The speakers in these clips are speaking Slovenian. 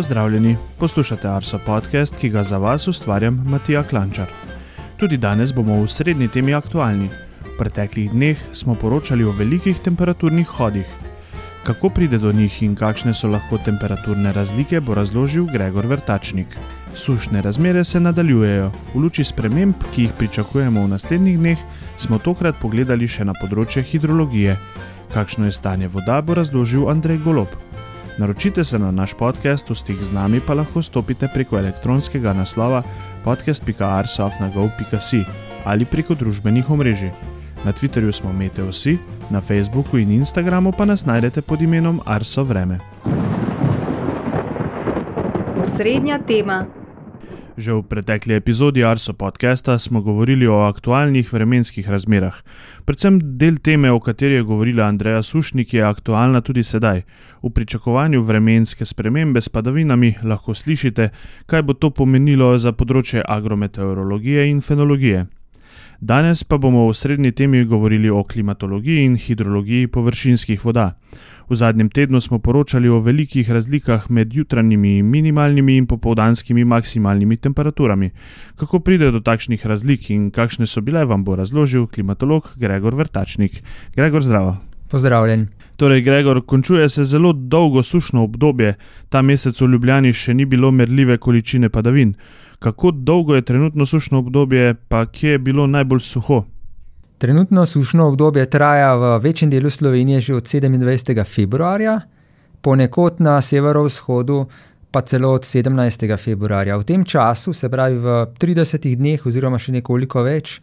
Pozdravljeni, poslušate Arso podcast, ki ga za vas ustvarjam Matija Klančar. Tudi danes bomo v srednji temi aktualni. V preteklih dneh smo poročali o velikih temperaturnih hodih. Kako pride do njih in kakšne so lahko temperaturne razlike, bo razložil Gregor Vrtačnik. Sušne razmere se nadaljujejo. V luči sprememb, ki jih pričakujemo v naslednjih dneh, smo tokrat pogledali še na področje hidrologije. Kakšno je stanje voda, bo razložil Andrej Golob. Naročite se na naš podcast, v stik z nami pa lahko stopite preko elektronskega naslova podcast.arsofnagov.si ali preko družbenih omrežij. Na Twitterju smo Meteosi, na Facebooku in Instagramu pa nas najdete pod imenom Arso Vreme. Osrednja tema. Že v pretekli epizodi Arso podcasta smo govorili o aktualnih vremenskih razmerah. Predvsem del teme, o kateri je govorila Andreja Sušnik, je aktualna tudi sedaj. V pričakovanju vremenske spremembe s padavinami lahko slišite, kaj bo to pomenilo za področje agrometeorologije in fenologije. Danes pa bomo v srednji temi govorili o klimatologiji in hidrologiji površinskih voda. V zadnjem tednu smo poročali o velikih razlikah med jutranjimi minimalnimi in popoldanskimi maksimalnimi temperaturami. Kako pride do takšnih razlik in kakšne so bile, vam bo razložil klimatolog Gregor Vrtačnik. Gregor, zdravo. Pozdravljen. Torej, Gregor, končuje se zelo dolgo sušno obdobje, ta mesec v Ljubljani še ni bilo merljive količine padavin. Kako dolgo je trenutno sušno obdobje, pa kje je bilo najbolj suho? Trenutno sušno obdobje traja v večjem delu Slovenije že od 27. februarja, ponekod na severovzhodu pa celo od 17. februarja. V tem času, se pravi v 30 dneh, oziroma še nekoliko več,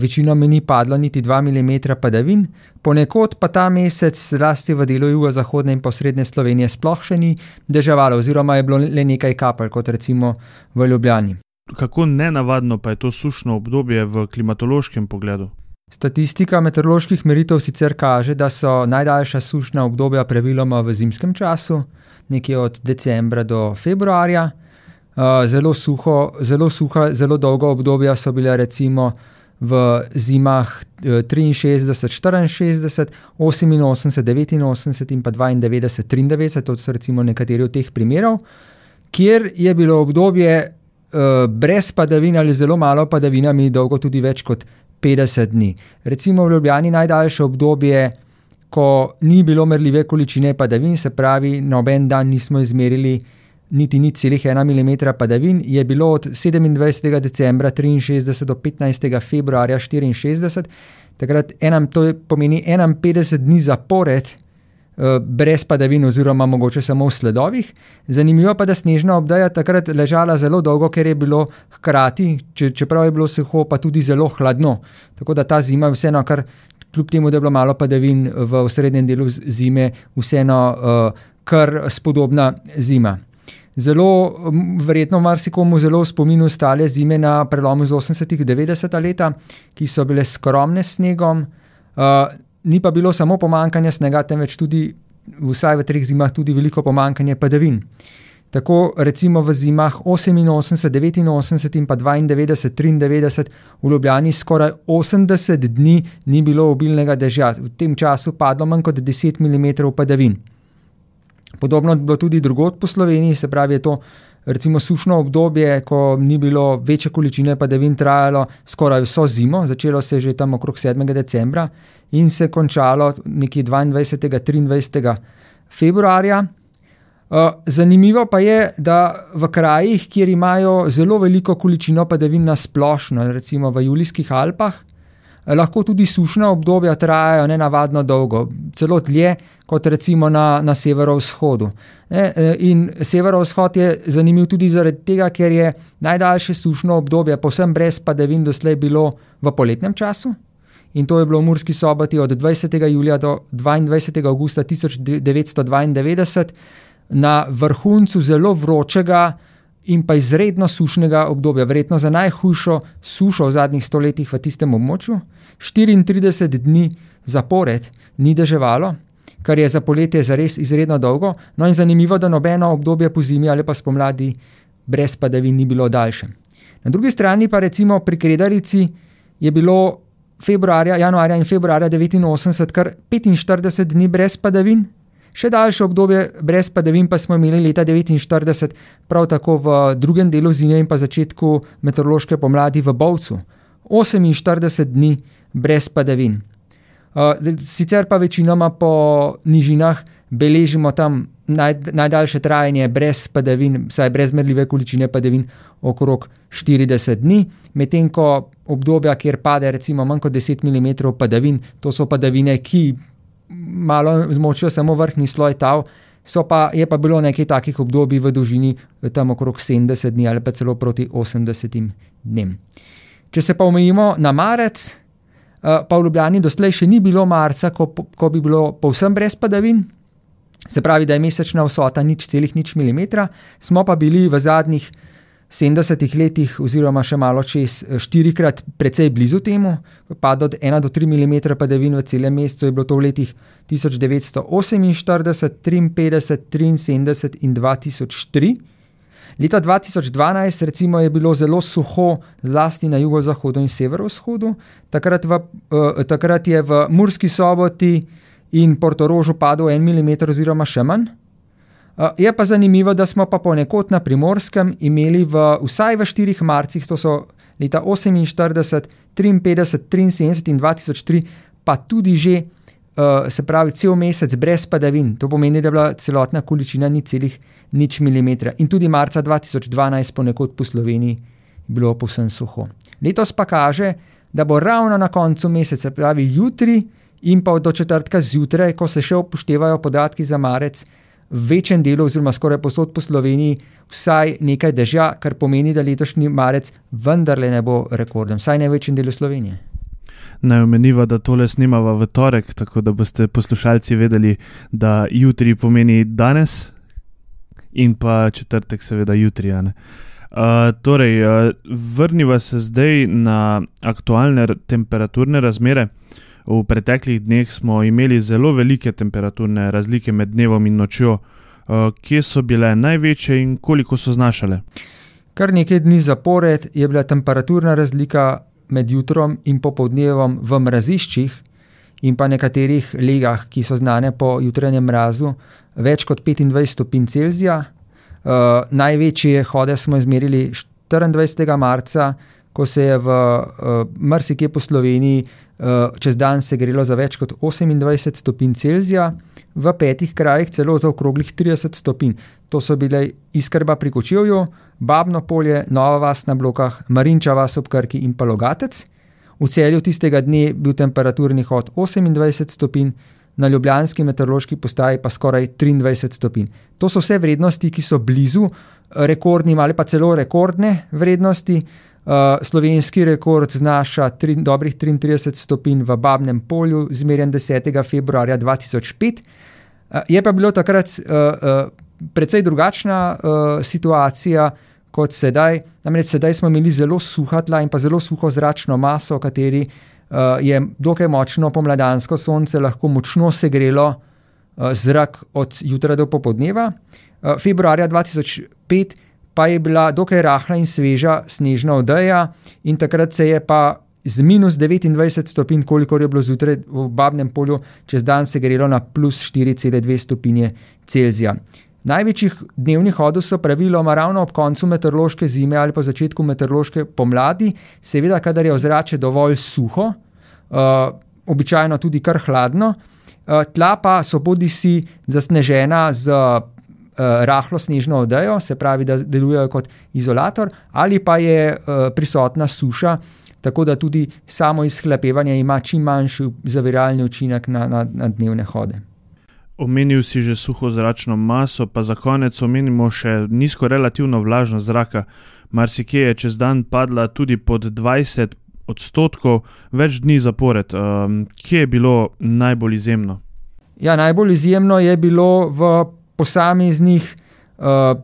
večinoma ni padlo niti 2 mm padavin, ponekod pa ta mesec, zlasti v delu jugozahodne in posrednje Slovenije, sploh še ni deževalo, oziroma je bilo le nekaj kapelj, kot recimo v Ljubljani. Kako nenavadno pa je to sušno obdobje v klimatološkem pogledu? Statistika meteoroloških meritev sicer kaže, da so najdaljša sušna obdobja praviloma v zimskem času, nekje od decembra do februarja. Zelo suho, zelo suha, zelo dolga obdobja so bile recimo v zimah triinšestdeset, štiriinšestdeset, oseminosemdeset, devetinosemdeset in pa dvaindevetdeset, triindevetdeset, to so recimo nekateri od teh primerov, kjer je bilo obdobje brez padavin ali zelo malo padavinami dolgo tudi več kot petdeset dni. Recimo v Ljubljani najdaljše obdobje, ko ni bilo merljive količine padavin, se pravi, noben dan nismo izmerili niti nič celih ena milimetra padavin, je bilo od sedemindvajsetega decembra triinšestdeset do petnajstega februarja štiriinšestdeset. Takrat to pomeni enainpetdeset dni zapored brez padavin oziroma mogoče samo v sledovih. Zanimivo pa, da snežna odeja takrat ležala zelo dolgo, ker je bilo hkrati, čeprav je bilo suho, pa tudi zelo hladno. Tako da ta zima vseeno kar, kljub temu da je bilo malo padavin v osrednjem delu zime, vseeno kar spodobna zima. Zelo verjetno marsikomu zelo spominu ostale zime na prelomu iz osemdesetih v devetdeseta leta, ki so bile skromne s snegom. Ni pa bilo samo pomanjkanje snega, temveč tudi, vsaj v treh zimah, tudi veliko pomanjkanje padavin. Tako recimo v zimah oseminosemdeset, devetinosemdeset in pa dvaindevetdeset, triindevetdeset v Ljubljani skoraj osemdeset dni ni bilo obilnega dežja, v tem času padlo manj kot deset milimetrov padavin. Podobno je bilo tudi drugod po Sloveniji, se pravi, je to recimo sušno obdobje, ko ni bilo večje količine padavin, trajalo skoraj vso zimo, začelo se je že tam okrog sedmega decembra in se končalo nekje dvaindvajsetega, triindvajsetega februarja. zanimivo pa je, da v krajih, kjer imajo zelo veliko količino padavin na splošno, recimo v Julijskih Alpah, lahko tudi sušna obdobja trajajo nenavadno dolgo, celo dlje kot recimo na, na severovzhodu. Ne, in severovzhod je zanimiv tudi zaradi tega, ker je najdaljše sušno obdobje povsem brez padavin doslej bilo v poletnem času, in to je bilo v Murski Soboti od dvajsetega julija do dvaindvajsetega avgusta tisoč devetsto dvaindevetdeset, na vrhuncu zelo vročega in pa izredno sušnega obdobja, verjetno za najhujšo sušo v zadnjih sto letih v tistem območju. Štiriintrideset dni zapored ni deževalo, kar je za poletje zares izredno dolgo, no, in zanimivo, da nobeno obdobje pozimi ali pa spomladi brez padavin ni bilo daljše. Na drugi strani pa recimo pri Kredarici je bilo februarja, januarja in februarja devetinosemdeset kar petinštirideset dni brez padavin, Še daljše obdobje brez padavin pa smo imeli leta 1949, prav tako v drugem delu zime in pa začetku meteorološke pomladi v Bovcu. 48 dni brez padavin. Sicer pa večinoma po nižinah beležimo tam naj, najdaljše trajanje brez padavin, vsaj brez merljive količine padavin, okrog 40 dni, medtem ko obdobja, kjer pade recimo manj kot 10 mm padavin, to so padavine, ki malo zmočijo samo vrhnji sloj tav. Pa, je pa bilo nekaj takih obdobij v dolžini tam okrog 70 dni ali pa celo proti 80 dnem. Če se pa omejimo na marec, pa v Ljubljani doslej še ni bilo marca, ko, ko bi bilo povsem brez padavin, se pravi, da je mesečna vsota nič celih nič milimetra, smo pa bili v zadnjih 70 letih, oziroma še malo čez, štirikrat precej blizu temu, padlo od 1 do 3 mm padavin v celem mesecu, je bilo to v letih 1948, 53, 73 in 2003. Leta 2012 recimo, je bilo zelo suho, zlasti na jugozahodu in severovzhodu, takrat, v, uh, takrat je v Murski soboti in Portorožu padel en mm oziroma še manj. Je pa zanimivo, da smo pa ponekod na primorskem imeli v, vsaj v štirih marcih, to so leta 48, 53, 73 in 2003, pa tudi že, se pravi, cel mesec brez padavin. To pomeni, da je bila celotna količina ni celih nič milimetra. In tudi marca 2012 ponekod po Sloveniji bilo povsem suho. Letos pa kaže, da bo ravno na koncu meseca, pravi jutri, in pa do četrtka zjutraj, ko se še upoštevajo podatki za marec, v večjem delu, oziroma skoraj posod po Sloveniji, vsaj nekaj dežja, kar pomeni, da letošnji marec vendarle ne bo rekorden, vsaj ne v večjem delu Slovenije. Naj omeniva, da tole snimava v torek, tako da boste poslušalci vedeli, da jutri pomeni danes, in pa četrtek, seveda, jutri. Uh, torej, uh, vrniva se zdaj na aktualne temperaturne razmere. V preteklih dneh smo imeli zelo velike temperaturne razlike med dnevom in nočjo. Uh, kje so bile največje in koliko so znašale? Kar nekaj dni zapored je bila temperaturna razlika med jutrom in popoldnevom v mraziščih in pa nekaterih legah, ki so znane po jutranjem mrazu, več kot 25 stopinj Celzija. Uh, največje hode smo izmerili 24. marca, ko se je v uh, marsikje po Sloveniji uh, čez dan segrelo za več kot 28 stopinj Celzija, v petih krajih celo za okroglih 30 stopinj. To so bile Iskrba pri Kočevju, Babno polje, Nova vas na blokah, Marinča vas ob Krki in pa Logatec. V celju tistega dne je bil temperaturni hod 28 stopinj, na ljubljanski meteorološki postaji pa skoraj 23 stopinj. To so vse vrednosti, ki so blizu rekordnim ali pa celo rekordne vrednosti. Uh, slovenski rekord znaša tri, dobrih 33 stopinj v Babnem polju, zmerjen 10. februarja 2005. Uh, je pa bilo takrat uh, uh, precej drugačna uh, situacija kot sedaj. Namreč sedaj smo imeli zelo suha tla in pa zelo suho zračno maso, v kateri uh, je dokaj močno pomladansko sonce lahko močno segrelo uh, zrak od jutra do popoldneva. Uh, februarja 2005 pa je bila dokaj rahla in sveža snežna odeja, in takrat se je pa z minus 29 stopinj, kolikor je bilo zjutraj v Babnem polju, čez dan se grelo na plus 4,2 stopinje Celzija. Največjih dnevnih hodov so praviloma ravno ob koncu meteorološke zime ali pa začetku meteorološke pomladi, seveda, kadar je ozračje dovolj suho, uh, običajno tudi kar hladno, uh, tla pa so bodi si zasnežena z rahlo snežno odejo, se pravi, da delujejo kot izolator, ali pa je uh, prisotna suša, tako da tudi samo izhlapevanje ima čim manjši zaviralni učinek na, na, na dnevne hode. Omenil si že suho zračno maso, pa za konec omenimo še nizko relativno vlažnost zraka. Marsikje je čez dan padla tudi pod 20 odstotkov, več dni zapored. Um, kje je bilo najbolj izjemno? Ja, najbolj izjemno je bilo v posameznih uh,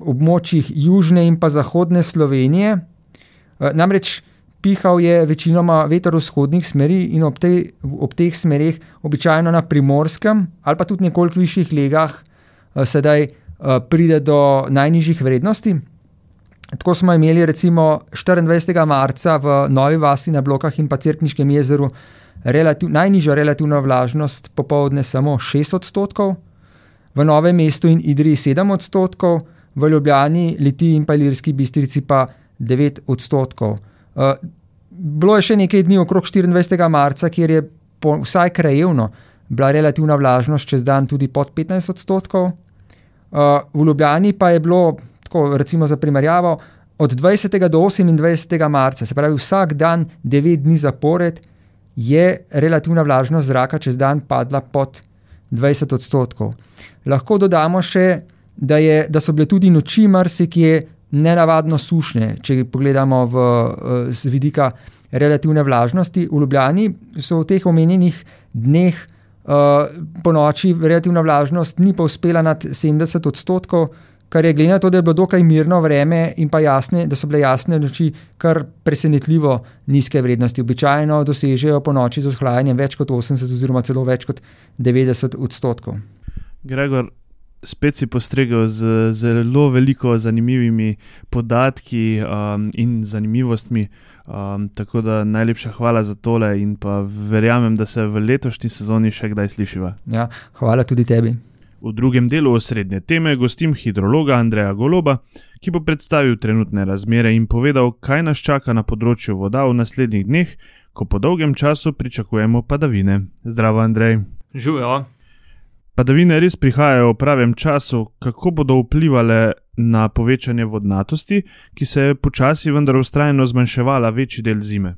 območjih južne in pa zahodne Slovenije. Uh, namreč pihal je večinoma veter vzhodnih smeri in ob, tej, ob teh smerih, običajno na primorskem ali pa tudi nekoliko višjih legah, uh, sedaj uh, pride do najnižjih vrednosti. Tako smo imeli recimo 24. marca v Novi Vasi na Blokah in pa Cerkniškem jezeru relativ, najnižjo relativno vlažnost popovdne samo 6 odstotkov, v Novem mestu in Idriji 7 odstotkov, v Ljubljani, Litiji in pa Ilirski bistrici pa 9 odstotkov. Uh, bilo je še nekaj dni okrog 24. marca, kjer je po, vsaj krajevno bila relativna vlažnost čez dan tudi pod 15 odstotkov. Uh, v Ljubljani pa je bilo, tako recimo za primerjavo, od 20. do 28. marca, se pravi vsak dan, 9 dni zapored, je relativna vlažnost zraka čez dan padla pod 20 odstotkov. Lahko dodamo še, da, je, da so bile tudi noči marsikje nenavadno sušne, če pogledamo v, eh, z vidika relativne vlažnosti. V Ljubljani so v teh omenjenih dneh uh, po noči relativna vlažnost ni pa uspela nad 70 odstotkov, kar je glede na to, da je bilo dokaj mirno vreme in pa jasne, da so bile jasne noči, kar presenetljivo nizke vrednosti. Običajno dosežejo po noči z ohlajanjem več kot 80 oziroma celo več kot 90 odstotkov. Gregor, spet si postregel z zelo veliko zanimivimi podatki um, in zanimivostmi. Um, tako da najlepša hvala za tole in pa verjamem, da se v letošnji sezoni še kdaj slišiva. Ja, hvala tudi tebi. V drugem delu osrednje teme gostim hidrologa Andreja Goloba, ki bo predstavil trenutne razmere in povedal, kaj nas čaka na področju voda v naslednjih dneh, ko po dolgem času pričakujemo padavine. Zdravo, Andrej. Živijo. Padavine res prihajajo v pravem času, kako bodo vplivali na povečanje vodnatosti, ki se je počasi, vendar ustrajno zmanjševala večji del zime.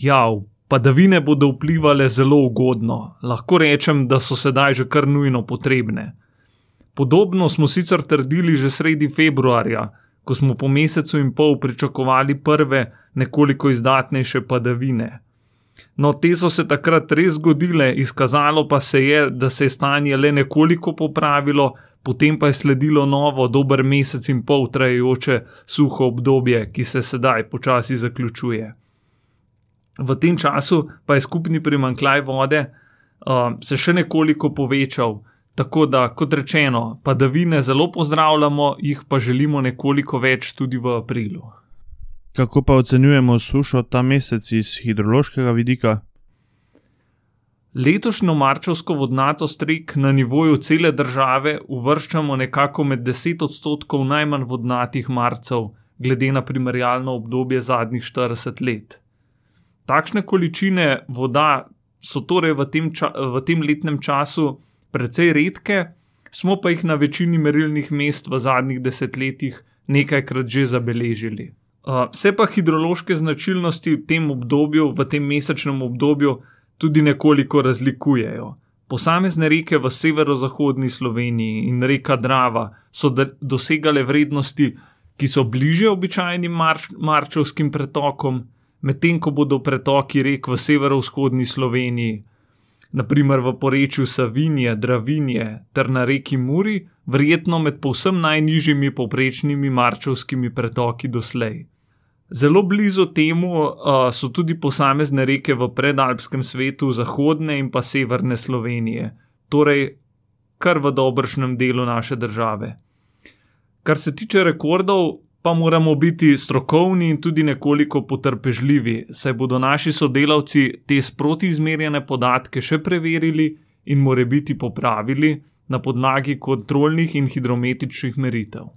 Ja, padavine bodo vplivali zelo ugodno. Lahko rečem, da so sedaj že kar nujno potrebne. Podobno smo sicer trdili že sredi februarja, ko smo po mesecu in pol pričakovali prve, nekoliko izdatnejše padavine. No, te so se takrat res zgodile, izkazalo pa se je, da se je stanje le nekoliko popravilo, potem pa je sledilo novo, dober mesec in pol trajajoče suho obdobje, ki se sedaj počasi zaključuje. V tem času pa je skupni primankljaj vode uh, se še nekoliko povečal, tako da, kot rečeno, padavine zelo pozdravljamo, jih pa želimo nekoliko več tudi v aprilu. Kako pa ocenjujemo sušo ta mesec iz hidrološkega vidika? Letošnjo marčovsko vodnatost rek na nivoju cele države uvrščamo nekako med 10 odstotkov najmanj vodnatih marcev, glede na primerjalno obdobje zadnjih 40 let. Takšne količine voda so torej v tem, ča, v tem letnem času precej redke, smo pa jih na večini merilnih mest v zadnjih desetletjih nekajkrat že zabeležili. Uh, se pa hidrološke značilnosti v tem obdobju, v tem mesečnem obdobju, tudi nekoliko razlikujejo. Posamezne reke v severozahodni Sloveniji in reka Drava so dosegale vrednosti, ki so bliže običajnim marč, marčovskim pretokom, medtem ko bodo pretoki rek v severovzhodni Sloveniji, naprimer v porečju Savinje, Dravinje ter na reki Muri, verjetno med povsem najnižjimi povprečnimi marčovskimi pretoki doslej. Zelo blizu temu uh, so tudi posamezne reke v predalpskem svetu, zahodne in pa severne Slovenije, torej kar v dobršnem delu naše države. Kar se tiče rekordov, pa moramo biti strokovni in tudi nekoliko potrpežljivi, saj bodo naši sodelavci te sproti izmerjene podatke še preverili in more biti popravili na podlagi kontrolnih in hidrometričnih meritev.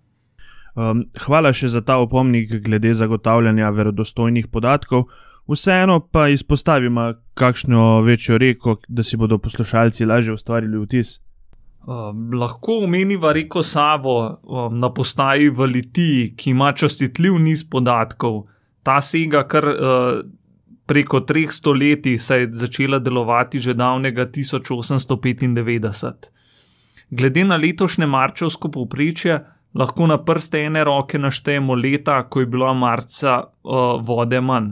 Um, hvala še za ta opomnik glede zagotavljanja verodostojnih podatkov. Vseeno pa izpostavimo kakšno večjo reko, da si bodo poslušalci lažje ustvarili vtis. Uh, lahko omeniva reko Savo uh, na postaji v Litiji, ki ima častitljiv niz podatkov. Ta sega kar uh, preko treh stoletij, saj je začela delovati že davnega 1895. Glede na letošnje marčevsko povprečje, lahko na prste ene roke naštejemo leta, ko je bilo marca uh, vode manj.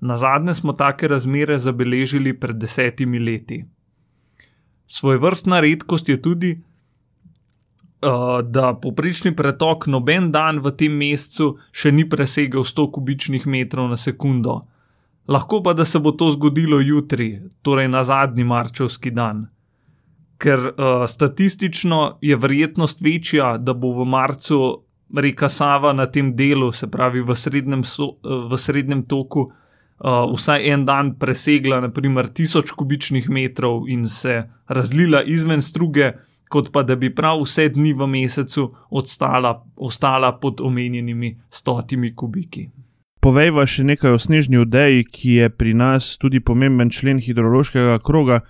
Na zadnje smo take razmere zabeležili pred desetimi leti. Svoj vrstna redkost je tudi, uh, da poprečni pretok noben dan v tem mesecu še ni presegel 100 kubičnih metrov na sekundo. Lahko pa da se bo to zgodilo jutri, torej na zadnji marčevski dan ker uh, statistično je verjetnost večja, da bo v marcu reka Sava na tem delu, se pravi v srednjem, so, v srednjem toku, uh, vsaj en dan presegla naprimer 1000 kubičnih metrov in se razlila izven struge, kot pa da bi prav vse dni v mesecu odstala, ostala pod omenjenimi stotimi kubiki. Povejva še nekaj o snežni odeji, ki je pri nas tudi pomemben člen hidrološkega kroga.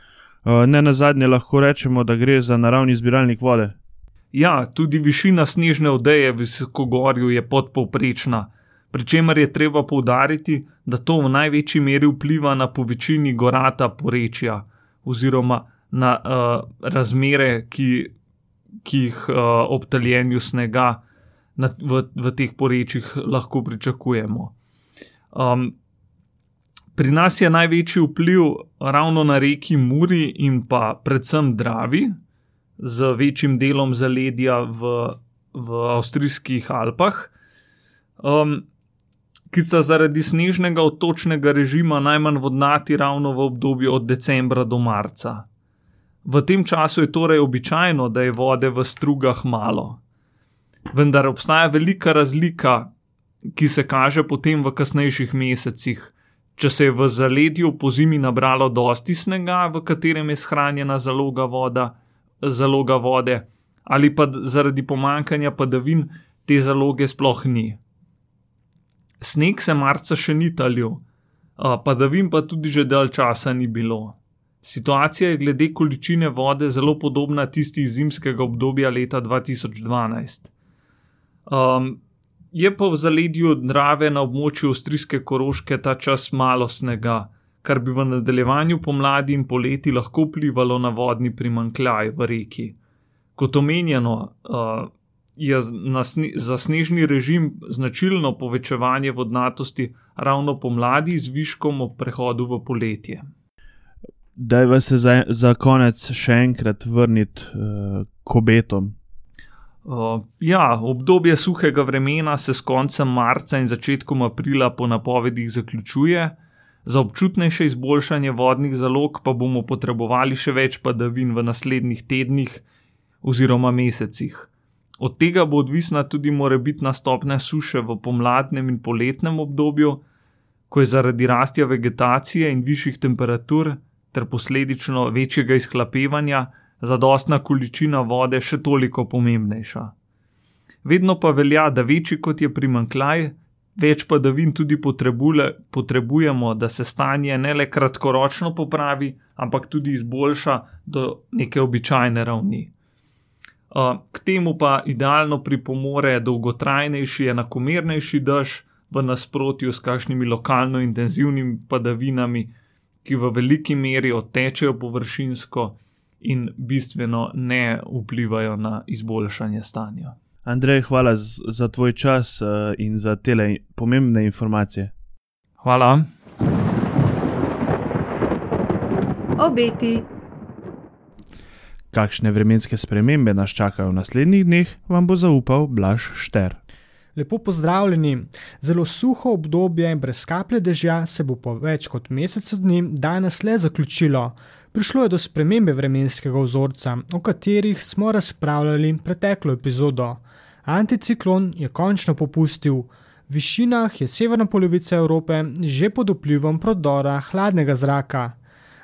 Eh, ne na zadnje lahko rečemo, da gre za naravni zbiralnik vode. Ja, tudi višina snežne odeje v Visokogorju je podpovprečna, pri čemer je treba poudariti, da to v največji meri vpliva na povečini gorata porečja oziroma na uh, razmere, ki, ki jih uh, ob taljenju snega na, v, v teh porečjih lahko pričakujemo. Um, pri nas je največji vpliv ravno na reki Muri in pa predvsem Dravi, z večjim delom zaledja v, v avstrijskih Alpah, um, ki sta zaradi snežnega otočnega režima najmanj vodnati ravno v obdobju od decembra do marca. V tem času je torej običajno, da je vode v strugah malo. Vendar obstaja velika razlika, ki se kaže potem v kasnejših mesecih. Če se je v zaledju po zimi nabralo dosti snega, v katerem je shranjena zaloga voda, zaloga vode, ali pa zaradi pomankanja padavin te zaloge sploh ni. Sneg se marca še ni talil, padavin pa tudi že dalj časa ni bilo. Situacija je glede količine vode zelo podobna tisti iz zimskega obdobja leta 2012. Um, je pa v zaledju Drave na območju avstrijske koroške ta čas malo snega kar bi v nadaljevanju pomladi in poleti lahko vplivalo na vodni primankljaj v reki. Kot omenjeno, uh, je sne za snežni režim značilno povečevanje vodnatosti ravno pomladi z viškom ob prehodu v poletje. Daj se za, za konec še enkrat vrniti uh, k obetom. Uh, ja, obdobje suhega vremena se s koncem marca in začetkom aprila po napovedih zaključuje. Za občutnejše izboljšanje vodnih zalog pa bomo potrebovali še več padavin v naslednjih tednih oziroma mesecih. Od tega bo odvisna tudi morebitna stopnja suše v pomladnem in poletnem obdobju, ko je zaradi rastja vegetacije in višjih temperatur ter posledično večjega izhlapevanja zadostna količina vode še toliko pomembnejša. Vedno pa velja, da večji kot je primankljaj, več padavin tudi potrebujemo, da se stanje ne le kratkoročno popravi, ampak tudi izboljša do neke običajne ravni. K temu pa idealno pripomore dolgotrajnejši, enakomernejši dež, v nasprotju s kakšnimi lokalno intenzivnimi padavinami, ki v veliki meri odtečejo površinsko in bistveno ne vplivajo na izboljšanje stanja. Andrej, hvala za tvoj čas uh, in za te pomembne informacije. Hvala. Obeti. Kakšne vremenske spremembe nas čakajo v naslednjih dneh, vam bo zaupal Blaž Šter. Lepo pozdravljeni. Zelo suho obdobje brez kaplje dežja se bo po več kot mesecu dni danes le zaključilo. Prišlo je do spremembe vremenskega vzorca, o katerih smo razpravljali preteklo epizodo. Anticiklon je končno popustil. V višinah je severna polovica Evrope že pod vplivom prodora hladnega zraka.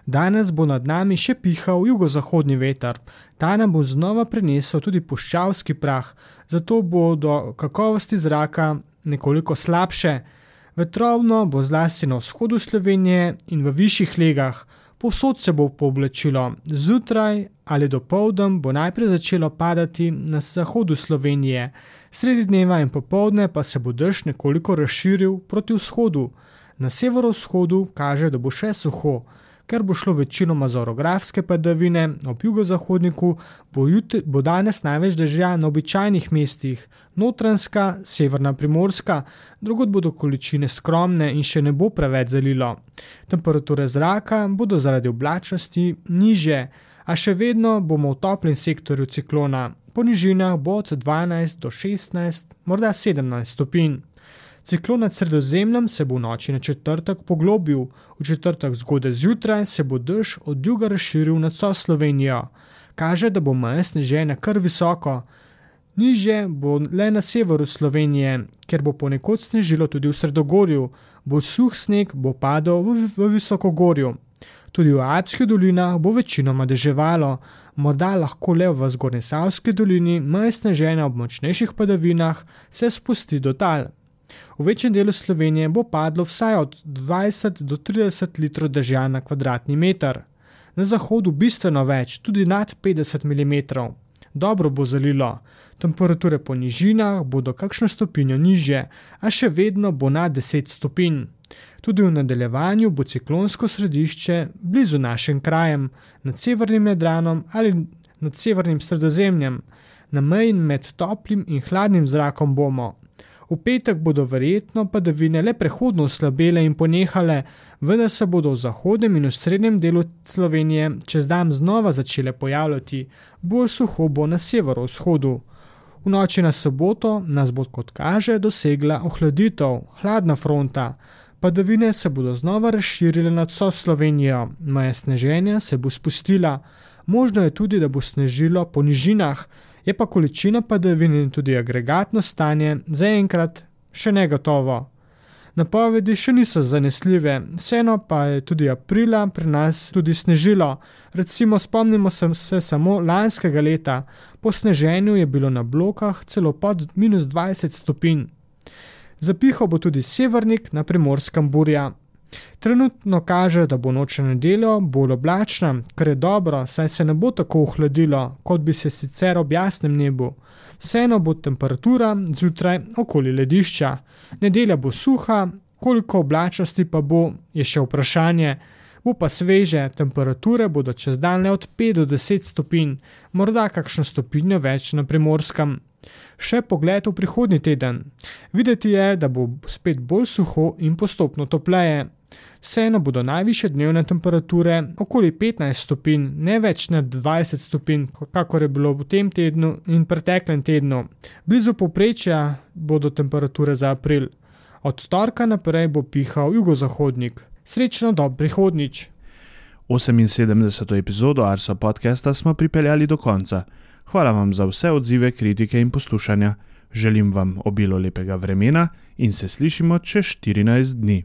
Danes bo nad nami še pihal jugozahodni veter, ta nam bo znova prinesel tudi puščavski prah, zato bo do kakovosti zraka nekoliko slabše. Vetrovno bo zlasti na vzhodu Slovenije in v višjih legah, povsod se bo pooblačilo, zjutraj ali do povdem bo najprej začelo padati na zahodu Slovenije, sredi dneva in popovdne pa se bo dež nekoliko razširil proti vzhodu. Na severovzhodu kaže, da bo še suho, ker bo šlo večinoma za orografske padavine, ob jugozahodniku bo, bo danes največ dežja na običajnih mestih, notranska, severna primorska, drugod bodo količine skromne in še ne bo preveč zalilo. Temperature zraka bodo zaradi oblačnosti niže, a še vedno bomo v toplem sektorju ciklona. Po nižinah bo od 12 do 16, morda 17 stopinj. Ciklon nad sredozemljem se bo v noči na četrtek poglobil, v četrtek zgodaj zjutraj se bo dež od juga razširil nad vso Slovenijo. Kaže, da bo meje sneženja kar visoko. Niže bo le na severu Slovenije, ker bo ponekod snežilo tudi v sredogorju, bo suh sneg bo padal v, v visokogorju. Tudi v Alpskih dolinah bo večinoma deževalo, morda lahko le v Zgornjesavski dolini, majhne žene ob močnejših padavinah se spusti do tal. V večjem delu Slovenije bo padlo vsaj od 20 do 30 litrov dežja na kvadratni meter, na zahodu bistveno več, tudi nad 50 mm. Dobro bo zalilo, temperature po nižinah bodo kakšno stopinjo nižje, a še vedno bo nad 10 stopinj. Tudi v nadaljevanju bo ciklonsko središče blizu našim krajem, nad severnim Jadranom ali nad severnim Sredozemljem, na meji med toplim in hladnim zrakom bomo. V petek bodo verjetno padavine le prehodno oslabele in ponehale, vendar se bodo v zahodnem in v srednjem delu Slovenije čez dan znova začele pojavljati, bolj suho bo na severovzhodu. V noči na soboto nas bo, kot kaže, dosegla ohladitev, hladna fronta. Padavine se bodo znova razširile nad vso Slovenijo, maja sneženja se bo spustila. Možno je tudi, da bo snežilo po nižinah, je pa količina padavin in tudi agregatno stanje zaenkrat še negotovo. Napovedi še niso zanesljive, vseeno pa je tudi aprila pri nas tudi snežilo. Recimo, spomnimo se, se samo lanskega leta, po sneženju je bilo na blokah celo pod minus 20 stopinj. Zapihal bo tudi severnik na primorskem burja. Trenutno kaže, da bo noč na nedeljo bolj oblačna, kar je dobro, saj se ne bo tako ohladilo, kot bi se sicer ob jasnem nebu. Vseeno bo temperatura zjutraj okoli ledišča. Nedelja bo suha, koliko oblačnosti pa bo, je še vprašanje. Bo pa sveže, temperature bodo čez dan le od 5 do 10 stopinj, morda kakšno stopinjo več na primorskem. Še pogled v prihodnji teden. Videti je, da bo spet bolj suho in postopno topleje. Vseeno bodo najviše dnevne temperature okoli 15 stopinj, ne več nad 20 stopinj, kakor je bilo v tem tednu in preteklem tednu. Blizu povprečja bodo temperature za april. Od torka naprej bo pihal jugozahodnik. Srečno do prihodnič. 78. epizodo Arso podcasta smo pripeljali do konca. Hvala vam za vse odzive, kritike in poslušanja. Želim vam obilo lepega vremena in se slišimo čez 14 dni.